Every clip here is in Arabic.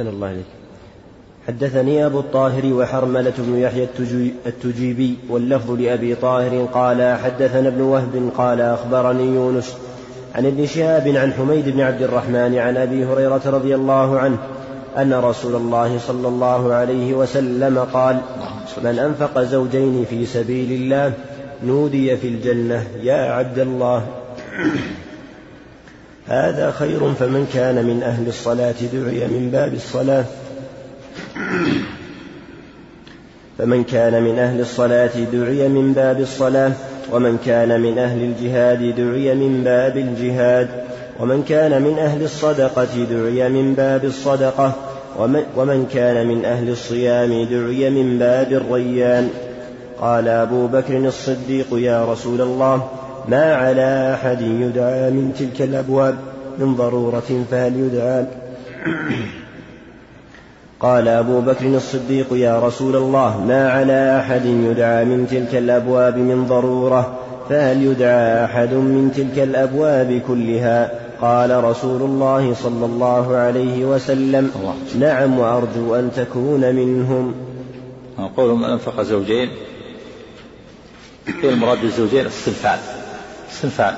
أحسن الله إليك. حدثني أبو الطاهر وحرملة بن يحيى التجيبي واللفظ لأبي طاهر قال حدثنا ابن وهب قال أخبرني يونس عن ابن شهاب عن حميد بن عبد الرحمن عن أبي هريرة رضي الله عنه أن رسول الله صلى الله عليه وسلم قال من أنفق زوجين في سبيل الله نودي في الجنة. يا عبد الله. هذا خير فمن كان من أهل الصلاة دعي من باب الصلاة. فمن كان من أهل الصلاة دعي من باب الصلاة ومن كان من أهل الجهاد دعي من باب الجهاد ومن كان من أهل الصدقة دعي من باب الصدقة ومن كان من أهل الصيام دعي من باب الريان. قال أبو بكر الصديق يا رسول الله ما على أحد يدعى من تلك الأبواب من ضرورة فهل يدعى؟ قال أبو بكر الصديق يا رسول الله ما على أحد يدعى من تلك الأبواب من ضرورة فهل يدعى أحد من تلك الأبواب كلها؟ قال رسول الله صلى الله عليه وسلم نعم وأرجو أن تكون منهم. قول من أنفق زوجين. المراد بالزوجين الصنفان صنفان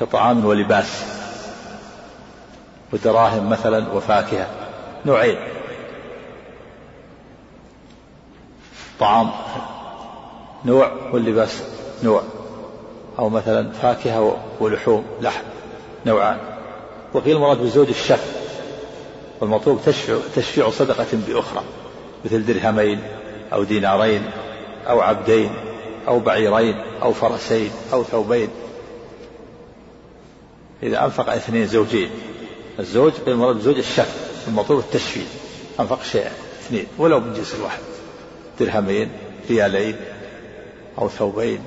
كطعام ولباس ودراهم مثلا وفاكهة نوعين. طعام نوع واللباس نوع أو مثلا فاكهة ولحوم لحم نوعان. وقيل المراد بالزوج الشف والمطلوب تشفيع, تشفيع صدقة بأخرى مثل درهمين أو دينارين أو عبدين. أو بعيرين أو فرسين أو ثوبين. إذا أنفق اثنين زوجين الزوج المراد بزوج الشف المطلوب التشفيع أنفق شيء اثنين ولو من جنس واحد. درهمين ريالين أو ثوبين.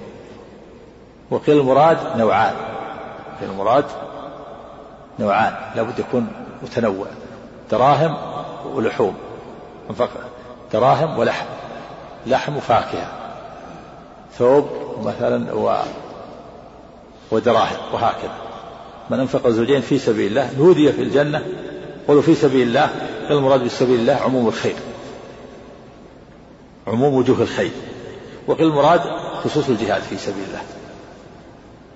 وقيل المراد نوعان. قيل المراد نوعان لابد يكون متنوع. دراهم ولحوم. أنفق دراهم ولحم. لحم وفاكهة ثوب مثلا و ودراهم وهكذا. من أنفق زوجين في سبيل الله نودي في الجنة قولوا في سبيل الله المراد بسبيل الله عموم الخير. عموم وجوه الخير. وقيل المراد خصوص الجهاد في سبيل الله.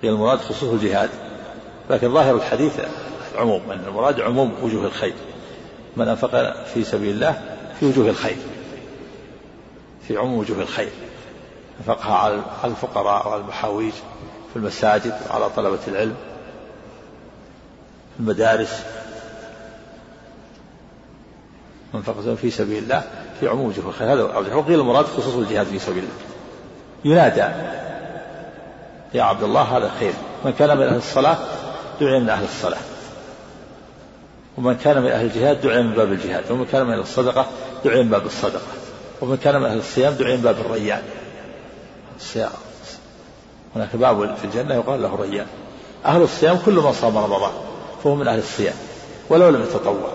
قيل المراد خصوص الجهاد. لكن ظاهر الحديث العموم أن المراد عموم وجوه الخير. من أنفق في سبيل الله في وجوه الخير. في عموم وجوه الخير. أنفقها على الفقراء وعلى المحاويج في المساجد وعلى طلبة العلم في المدارس. منفقة في سبيل الله في عموم وجوه الخير. هذا أرجح وقيل المراد خصوص الجهاد في سبيل الله. ينادى. يا عبد الله هذا خير. من كان من أهل الصلاة دعي من أهل الصلاة. ومن كان من أهل الجهاد دعي من باب الجهاد. ومن كان من أهل الصدقة دعي من باب الصدقة. ومن كان من أهل الصيام دعي من باب الريان. الصيام هناك باب في الجنة يقال له ريان أهل الصيام كل من صام رمضان فهو من أهل الصيام ولو لم يتطوع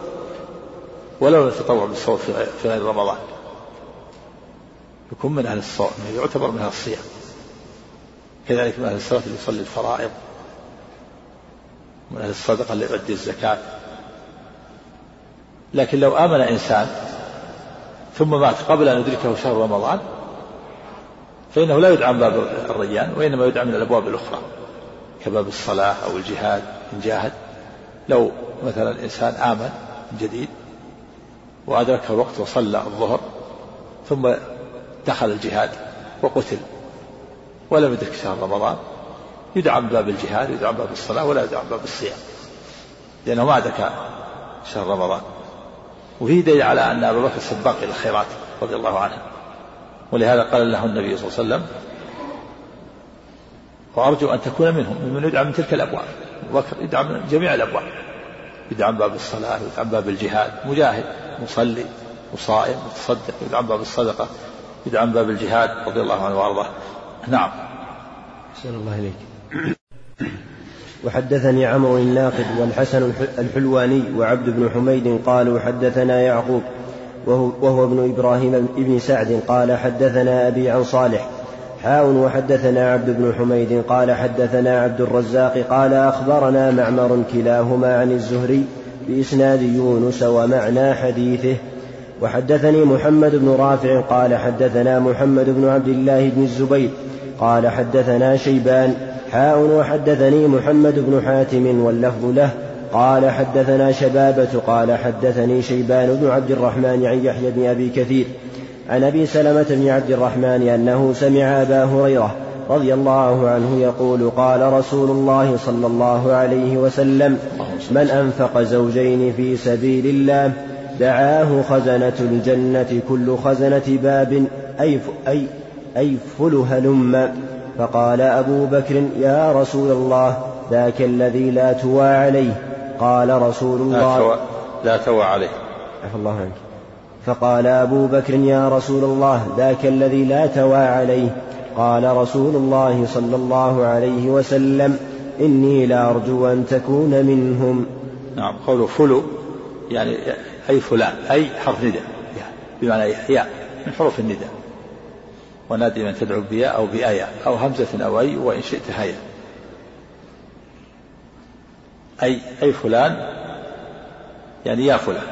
ولو لم يتطوع بالصوم في غير رمضان. يكون من أهل الصوم يعتبر من أهل الصيام. كذلك من أهل الصلاة اللي يصلي الفرائض. من أهل الصدقة اللي يؤدي الزكاة. لكن لو آمن إنسان ثم مات قبل أن يدركه شهر رمضان فإنه لا يدعى من باب الريان وإنما يدعى من الأبواب الأخرى كباب الصلاة أو الجهاد إن جاهد. لو مثلا إنسان آمن جديد وأدركه الوقت وصلى الظهر ثم دخل الجهاد وقتل ولم يدرك شهر رمضان يدعى من باب الجهاد يدعى من باب الصلاة ولا يدعى من باب الصيام لأنه ما أدرك شهر رمضان. وفيه دليل على أن أبا بكر سباق إلى الخيرات رضي الله عنه. ولهذا قال له النبي صلى الله عليه وسلم وأرجو أن تكون منهم ممن يدعى من تلك الأبواب أبو بكر يدعى من جميع الأبواب يدعى من باب الصلاة يدعى من باب الجهاد مجاهد مصلي وصائم متصدق يدعى من باب الصدقة يدعى من باب الجهاد رضي الله عنه وأرضاه. نعم. أحسن الله إليك. وحدثني عمرو الناقد والحسن الحلواني وعبد بن حميد قالوا حدثنا يعقوب وهو, ابن إبراهيم بن سعد قال حدثنا أبي عن صالح. حاء وحدثنا عبد بن حميد قال حدثنا عبد الرزاق قال أخبرنا معمر كلاهما عن الزهري بإسناد يونس ومعنى حديثه. وحدثني محمد بن رافع قال حدثنا محمد بن عبد الله بن الزبير قال حدثنا شيبان. حاء وحدثني محمد بن حاتم واللفظ له قال حدثنا شبابة قال حدثني شيبان بن عبد الرحمن عن يحيى بن أبي كثير عن أبي سلمة بن عبد الرحمن أنه سمع أبا هريرة رضي الله عنه يقول قال رسول الله صلى الله عليه وسلم من أنفق زوجين في سبيل الله دعاه خزنة الجنة كل خزنة باب أي أي أي فل هلم فقال أبو بكر يا رسول الله ذاك الذي لا توى عليه قال رسول الله لا توى عليه. عفى الله عنك. فقال أبو بكر يا رسول الله ذاك الذي لا توى عليه. قال رسول الله صلى الله عليه وسلم إني لأرجو أن تكون منهم. نعم قوله فلو يعني أي فلان أي حرف نداء بمعنى ياء من حروف النداء. ونادي من تدعو بياء أو بآية أو همزة أو أي وإن شئت هيا. أي أي فلان يعني يا فلان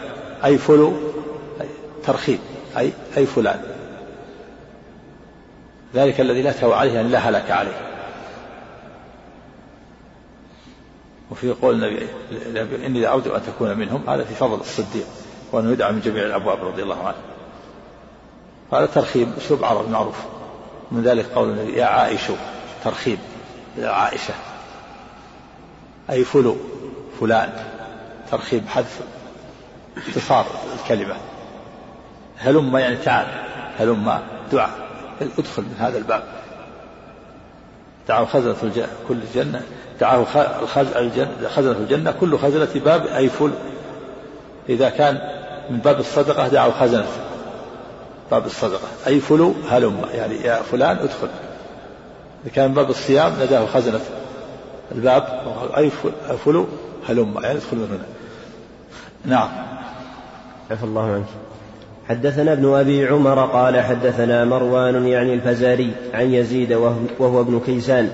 أي فلو أي ترخيب أي أي فلان. ذلك الذي لا تهوى عليه يعني لا هلك عليه. وفي قول النبي إني دعوت أن تكون منهم هذا في فضل الصديق وأنه يدعى من جميع الأبواب رضي الله عنه. هذا ترخيب أسلوب عربي معروف. من ذلك قول النبي يا عائشة ترخيب يا عائشة. أي فلو. فلان ترخيب حذف اختصار الكلمة. هلم يعني تعال هلم دعاء. ادخل من هذا الباب. دعاه خزنة الجنة كل جنة دعاه خزنة الجنة كل خزنة باب أي فل. إذا كان من باب الصدقة دعوا خزنة. باب الصدقة. أي فلو هلم. يعني يا فلان ادخل. إذا كان من باب الصيام نداه خزنة. الباب أي فلو هلم يعني ادخل من هنا. نعم. عفى الله عنك. حدثنا ابن أبي عمر قال حدثنا مروان يعني الفزاري عن يزيد وهو ابن كيسان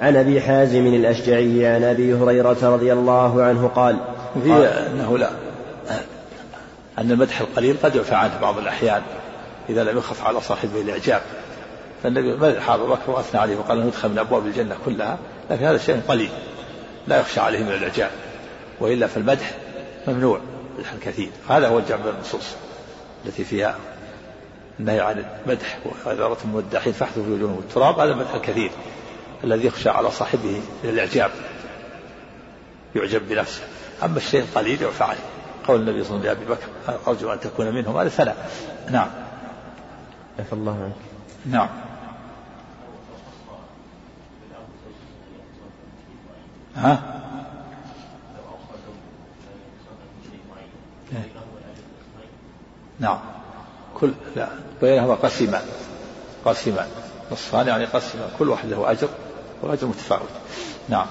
عن أبي حازم الأشجعي عن أبي هريرة رضي الله عنه قال في أنه لا. أن المدح القليل قد يعفى عنه بعض الأحيان إذا لم يخف على صاحبه الإعجاب. فالنبي مدح أبو بكر وأثنى عليه وقال أنه يدخل من أبواب الجنة كلها. لكن هذا شيء قليل لا يخشى عليه من الإعجاب وإلا فالمدح ممنوع مدح الكثير هذا هو الجمع النصوص التي فيها النهي عن المدح وإذا رأت المودحين فاحذوا في وجوههم التراب هذا المدح الكثير الذي يخشى على صاحبه من الإعجاب يعجب بنفسه. أما الشيء القليل يعفى عنه. قول النبي صلى الله عليه وسلم لأبي بكر أرجو أن تكون منهم. هذا ثناء نعم. عفى الله عنك. نعم. ها؟ نعم. كل لا بينهما قسمان قسمان نصفان يعني قسمان كل واحد له أجر وأجر متفاوت. نعم.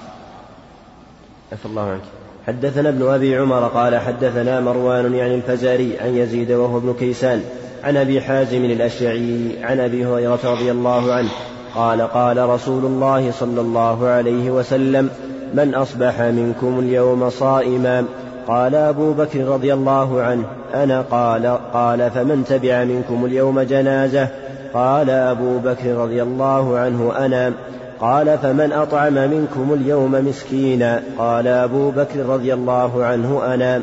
عفى الله عنك. حدثنا ابن أبي عمر قال حدثنا مروان يعني الفزاري عن يزيد وهو ابن كيسان عن أبي حازم الأشعري عن أبي هريرة رضي الله عنه قال قال رسول الله صلى الله عليه وسلم من أصبح منكم اليوم صائما؟ قال أبو بكر رضي الله عنه أنا قال قال فمن تبع منكم اليوم جنازة؟ قال أبو بكر رضي الله عنه أنا. قال فمن أطعم منكم اليوم مسكينا؟ قال أبو بكر رضي الله عنه أنا.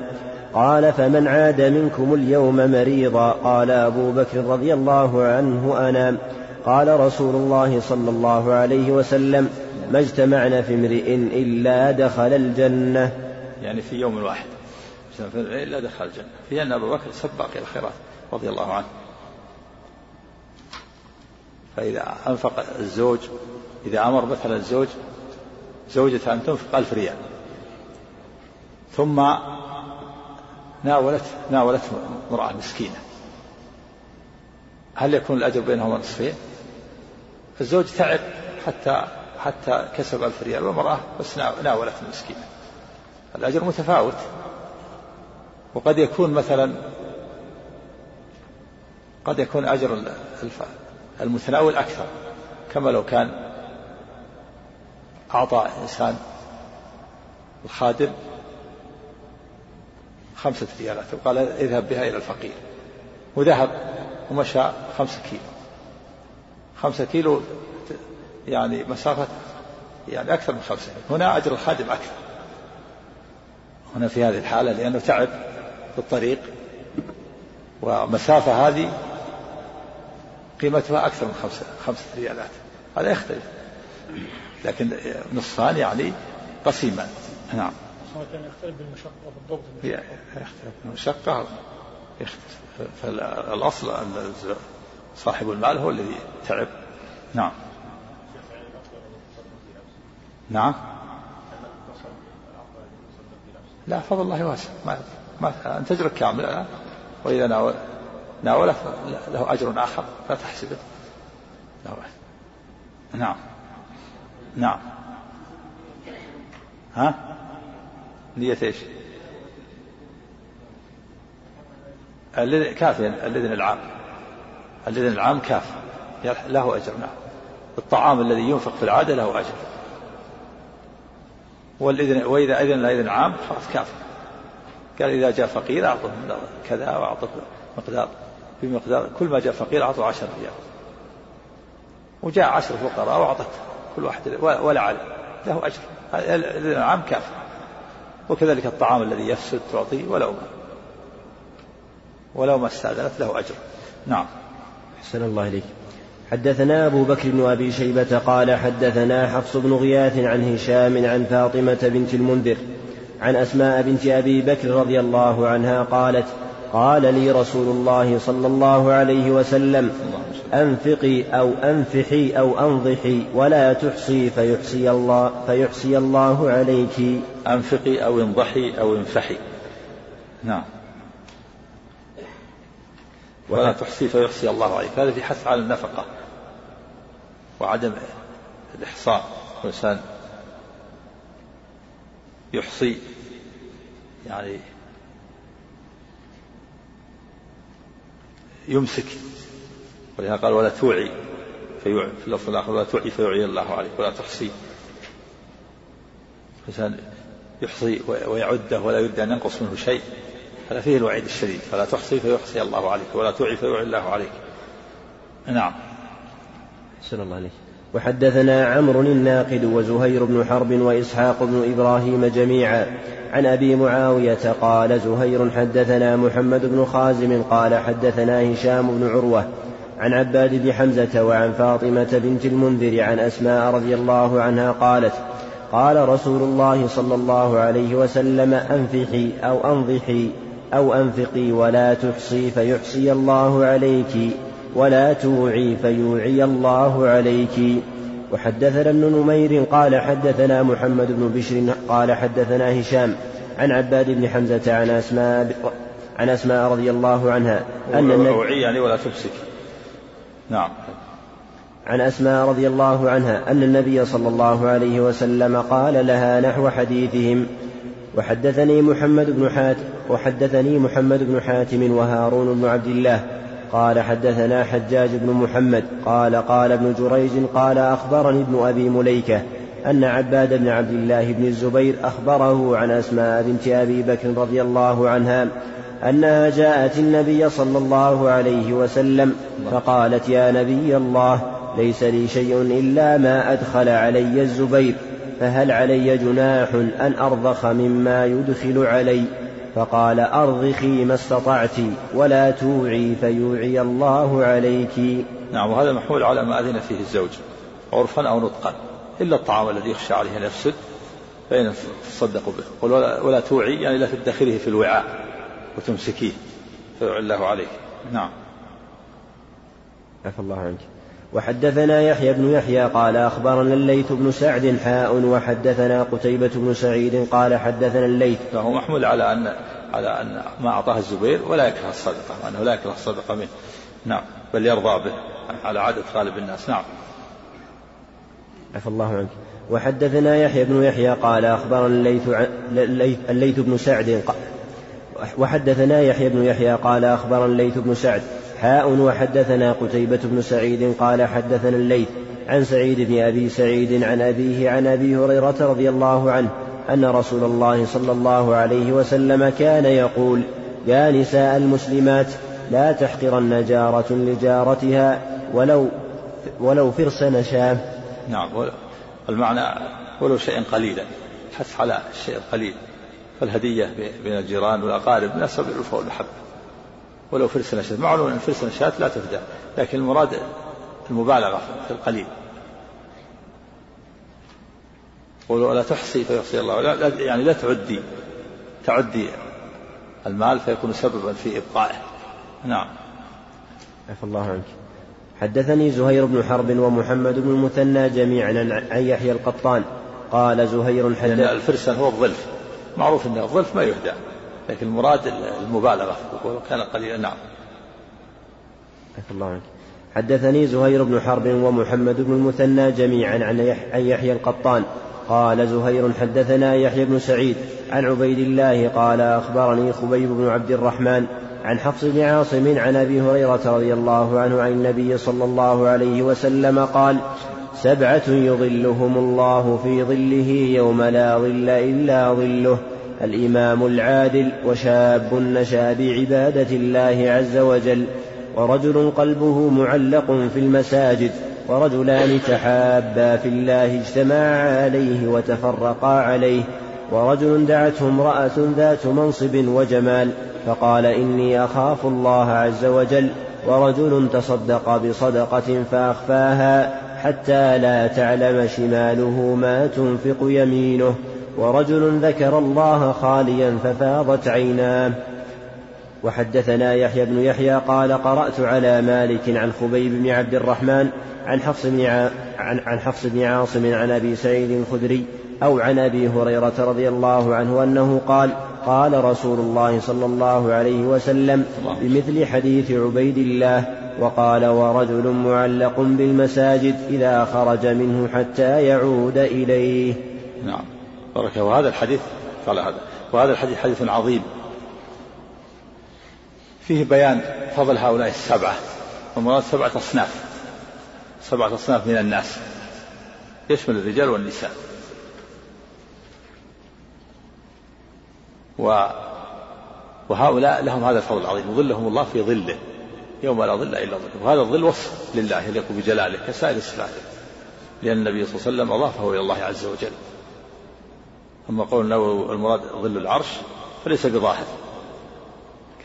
قال فمن عاد منكم اليوم مريضا؟ قال أبو بكر رضي الله عنه أنا. قال رسول الله صلى الله عليه وسلم ما اجتمعنا في امرئ إلا دخل الجنة. يعني في يوم واحد. إلا دخل الجنة. في أن أبو بكر سبق إلى الخيرات رضي الله عنه. فإذا أنفق الزوج إذا أمر مثلا الزوج زوجته أن تنفق ألف ريال. ثم ناولت ناولت امرأة مسكينة. هل يكون الأجر بينهما نصفين؟ الزوج تعب حتى حتى كسب ألف ريال والمرأة بس ناولت المسكينة الأجر متفاوت. وقد يكون مثلا قد يكون أجر المتناول أكثر. كما لو كان أعطى إنسان الخادم خمسة ريالات وقال اذهب بها إلى الفقير. وذهب ومشى خمسة كيلو. خمسة كيلو يعني مسافة يعني أكثر من خمسة هنا أجر الخادم أكثر. هنا في هذه الحالة لأنه تعب في الطريق ومسافة هذه قيمتها أكثر من خمسة, خمسة ريالات. هذا يختلف. لكن نصفان يعني قسيما نعم. يختلف. بالمشقة بالضبط يختلف. بالمشقة فالأصل أن صاحب المال هو الذي تعب. نعم. نعم. لا فضل الله واسع. ما, ما أنت أجرك كامل وإذا ناول ناوله له أجر آخر لا تحسبه. له نعم. نعم. ها؟ نية إيش؟ كافيا الإذن العام. الإذن العام كاف. له أجر نعم. الطعام الذي ينفق في العادة له أجر. والإذن وإذا أذن لا إذن عام خلاص كافي قال إذا جاء فقير أعطه كذا وأعطه مقدار بمقدار كل ما جاء فقير أعطه عشر ريال. وجاء عشر فقراء وأعطت كل واحد ولا على له أجر. الإذن العام كافي وكذلك الطعام الذي يفسد تعطيه ولو ما ولو ما استأذنت له أجر. نعم. أحسن الله إليك. حدثنا أبو بكر بن أبي شيبة قال حدثنا حفص بن غياث عن هشام عن فاطمة بنت المنذر عن أسماء بنت أبي بكر رضي الله عنها قالت قال لي رسول الله صلى الله عليه وسلم أنفقي أو أنفحي أو أنضحي ولا تحصي فيحصي الله فيحصي الله عليك. أنفقي أو انضحي أو انفحي. نعم. ولا تحصي فيحصي الله عليك. هذا في حث على النفقة. وعدم الإحصاء. الإنسان يحصي يعني يمسك. ولهذا قال ولا توعي في اللفظ الآخر ولا توعي فيوعي الله عليك ولا تحصي. الإنسان يحصي ويعده ولا يريد أن ينقص منه شيء. هذا فيه الوعيد الشديد. فلا تحصي فيحصي الله عليك ولا توعي فيوعي الله عليك. نعم. أحسن الله عليك. وحدثنا عمرو الناقد وزهير بن حرب وإسحاق بن إبراهيم جميعا. عن أبي معاوية قال زهير حدثنا محمد بن خازم قال حدثنا هشام بن عروة عن عباد بن حمزة وعن فاطمة بنت المنذر عن أسماء رضي الله عنها قالت قال رسول الله صلى الله عليه وسلم أنفحي أو أنضحي أو أنفقي ولا تحصي فيحصي الله عليك. ولا توعي فيوعي الله عليك. وحدثنا ابن نمير قال حدثنا محمد بن بشر قال حدثنا هشام عن عباد بن حمزة عن أسماء عن أسماء رضي الله عنها أن النبي يعني ولا تمسك. نعم. عن أسماء رضي الله عنها أن النبي صلى الله عليه وسلم قال لها نحو حديثهم وحدثني محمد بن حاتم وحدثني محمد بن حاتم وهارون بن عبد الله قال حدثنا حجاج بن محمد قال قال ابن جريج قال أخبرني ابن أبي مليكة أن عباد بن عبد الله بن الزبير أخبره عن أسماء بنت أبي بكر رضي الله عنها أنها جاءت النبي صلى الله عليه وسلم فقالت يا نبي الله ليس لي شيء إلا ما أدخل علي الزبير فهل علي جناح أن أرضخ مما يدخل علي؟ فقال أرضخي ما استطعت ولا توعي فيوعي الله عليك. نعم وهذا محمول على ما أذن فيه الزوج عرفا أو نطقا إلا الطعام الذي يخشى عليه أن يفسد فإن تصدقوا به. ولا, ولا توعي يعني لا تدخره في الوعاء وتمسكيه فيوعي الله عليك. نعم. عفى الله عنك. وحدثنا يحيى بن يحيى قال أخبرنا الليث بن سعد حاء وحدثنا قتيبة بن سعيد قال حدثنا الليث. فهو محمول على أن على أن ما أعطاه الزبير ولا يكره الصدقة وأنه لا يكره الصدقة منه. نعم بل يرضى به على عادة غالب الناس. نعم. عفى الله عنك. وحدثنا يحيى بن يحيى قال أخبرنا الليث, الليث بن سعد وحدثنا يحيى بن يحيى قال أخبرنا الليث بن سعد حاء وحدثنا قتيبة بن سعيد قال حدثنا الليث عن سعيد بن أبي سعيد عن أبيه عن أبي هريرة رضي الله عنه أن رسول الله صلى الله عليه وسلم كان يقول يا نساء المسلمات لا تحقرن جارة لجارتها ولو ولو فرس نشاه نعم المعنى ولو شيء قليلا حث على الشيء القليل فالهدية بين الجيران والأقارب من أسباب الألفة والمحبة. ولو فرس نشاة معلوم أن فرس نشاة لا تهدى لكن المراد المبالغة في القليل. ولا تحصي فيحصي الله. لا يعني لا تعدي تعدي المال فيكون سببا في إبقائه. نعم. عفى الله عنك. حدثني زهير بن حرب ومحمد بن المثنى جميعا عن يحيى القطان. قال زهير حدث يعني الفرسان هو الظلف. معروف أن الظلف ما يهدى. لكن المراد المبالغة. ولو كان قليلا. نعم. الله عنك. حدثني زهير بن حرب ومحمد بن المثنى جميعا عن يحيى القطان. قال زهير حدثنا يحيى بن سعيد عن عبيد الله قال أخبرني خبيب بن عبد الرحمن عن حفص بن عاصم عن أبي هريرة رضي الله عنه عن النبي صلى الله عليه وسلم قال سبعة يظلهم الله في ظله يوم لا ظل إلا ظله. الإمام العادل وشاب نشا بعبادة الله عز وجل ورجل قلبه معلق في المساجد ورجلان تحابا في الله اجتمعا عليه وتفرقا عليه ورجل دعته امرأة ذات منصب وجمال فقال إني أخاف الله عز وجل ورجل تصدق بصدقة فأخفاها حتى لا تعلم شماله ما تنفق يمينه. ورجل ذكر الله خاليا ففاضت عيناه وحدثنا يحيى بن يحيى قال قرأت على مالك عن خبيب بن عبد الرحمن عن حفص بن عن عن حفص بن عاصم عن أبي سعيد الخدري أو عن أبي هريرة رضي الله عنه أنه قال قال رسول الله صلى الله عليه وسلم بمثل حديث عبيد الله وقال ورجل معلق بالمساجد إذا خرج منه حتى يعود إليه. نعم بارك وهذا الحديث قال هذا. وهذا الحديث حديث عظيم. فيه بيان فضل هؤلاء السبعة. والمراد سبعة أصناف. سبعة أصناف من الناس. يشمل الرجال والنساء. و وهؤلاء لهم هذا الفضل العظيم. يظلهم الله في ظله. يوم لا ظل إلا ظله. وهذا الظل وصف لله يليق بجلاله كسائر الصفات لأن النبي صلى الله عليه وسلم أضافه إلى الله عز وجل. أما قول لو المراد ظل العرش فليس بظاهر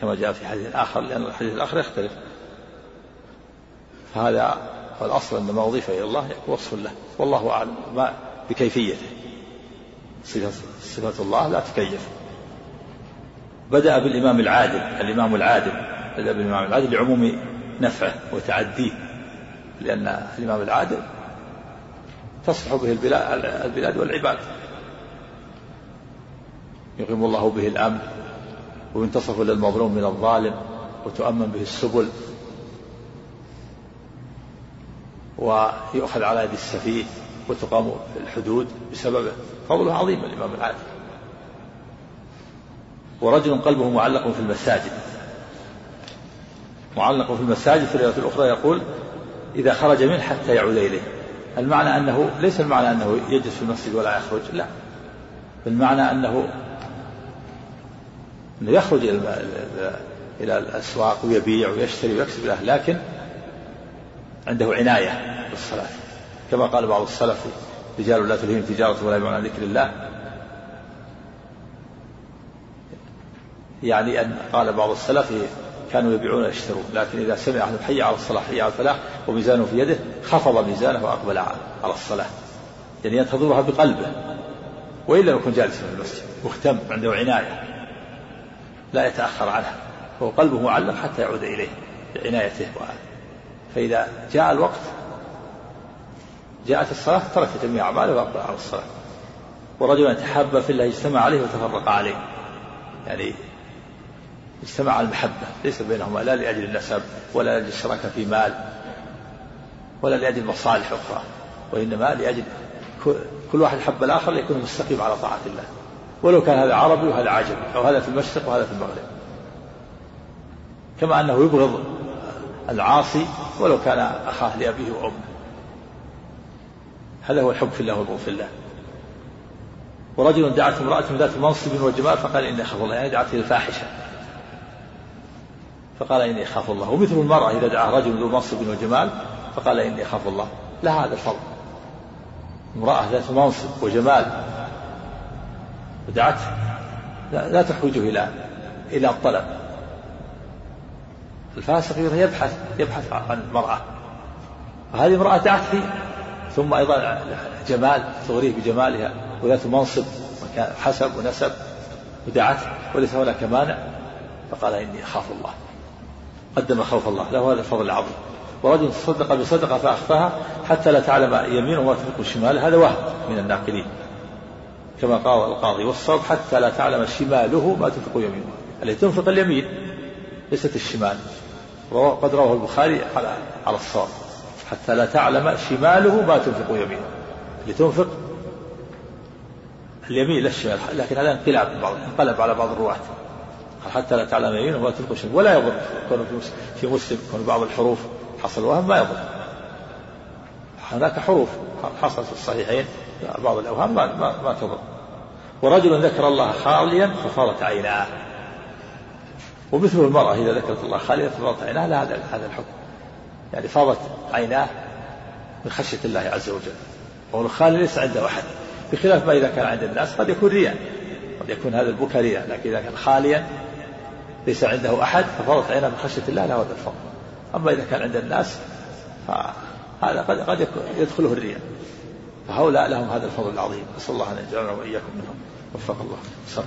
كما جاء في حديث آخر لأن الحديث الآخر يختلف. فهذا والأصل أن ما أضيف إلى الله وصف له. والله أعلم ما بكيفيته. صفة, الله لا تكيف. بدأ بالإمام العادل الإمام العادل. بدأ بالإمام العادل لعموم نفعه وتعديه لأن الإمام العادل تصلح به البلاد والعباد. يقيم الله به الأمن وينتصف للمظلوم من الظالم وتؤمن به السبل ويؤخذ على يد السفيه وتقام الحدود بسببه فضله عظيم الإمام العادل ورجل قلبه معلق في المساجد. معلق في المساجد في الرواية الأخرى يقول إذا خرج منه حتى يعود إليه. المعنى أنه ليس المعنى أنه يجلس في المسجد ولا يخرج لا. المعنى أنه أنه يخرج إلى إلى الأسواق ويبيع ويشتري ويكسب له لكن عنده عناية بالصلاة. كما قال بعض السلف رجال لا تلهيهم تجارة ولا يبيعون عن ذكر الله. يعني أن قال بعض السلف كانوا يبيعون ويشترون لكن إذا سمع أحد حي على الصلاة حي على الفلاح وميزانه في يده خفض ميزانه وأقبل على الصلاة. يعني ينتظرها بقلبه. وإن لم يكن جالسا في المسجد مهتم عنده عناية. لا يتأخر عنها وهو قلبه معلق حتى يعود إليه بعنايته فإذا جاء الوقت جاءت الصلاة ترك جميع أعماله وأقبل على الصلاة. ورجل تحاب في الله اجتمع عليه وتفرق عليه. يعني اجتمع المحبة ليس بينهما لا لأجل النسب ولا لأجل الشراكة في مال ولا لأجل مصالح أخرى وإنما لأجل كل واحد حب الآخر ليكون مستقيم على طاعة الله. ولو كان هذا عربي وهذا عجمي أو هذا في المشرق وهذا في المغرب. كما أنه يبغض العاصي ولو كان أخاه لأبيه وأمه. هذا هو الحب في الله والبغض في الله. ورجل دعته امرأة ذات منصب وجمال فقال إني أخاف الله يعني دعته الفاحشة. فقال إني أخاف الله. ومثل المرأة إذا دعا رجل ذو منصب وجمال فقال إني أخاف الله. لا هذا الفضل. امرأة ذات منصب وجمال ودعته. لا, لا تحوجه إلى إلى الطلب. الفاسق يبحث يبحث عن المرأة وهذه امرأة دعته ثم أيضا جمال تغريه بجمالها وذات منصب حسب ونسب ودعته. وليس هناك مانع. فقال إني أخاف الله. قدم خوف الله. له هذا الفضل العظيم. ورجل تصدق بصدقة فأخفاها حتى لا تعلم يمينه وما تنفق شماله. هذا وهم من الناقلين. كما قال القاضي والصواب حتى لا تعلم شماله ما تنفق يمينه. التي تنفق اليمين ليست الشمال. قد رواه البخاري على على الصواب. حتى لا تعلم شماله ما تنفق يمينه. لتنفق اليمين لا الشمال. لكن هذا انقلاب انقلب على بعض الرواة. حتى لا تعلم يمينه ما تنفق شماله ولا يضر. كون في مسلم كون بعض الحروف حصل وهم ما يضر. هناك حروف حصلت في الصحيحين. بعض الأوهام ما, ما, ما تضر. ورجل ذكر الله خاليا ففاضت عيناه. ومثل المرأة إذا ذكرت الله خاليا ففاضت عيناه لا هذا هذا الحكم. يعني فاضت عيناه من خشية الله عز وجل. وهو الخالي ليس عنده أحد. بخلاف ما إذا كان عند الناس قد يكون رياء قد يكون هذا البكاء رياء. لكن إذا كان خاليا ليس عنده أحد ففاضت عيناه من خشية الله له هذا الفضل. أما إذا كان عند الناس فهذا قد قد يدخله الرياء. فهؤلاء لهم هذا الفضل العظيم. نسأل الله أن يجعلنا وإياكم منهم. وفق الله. صلى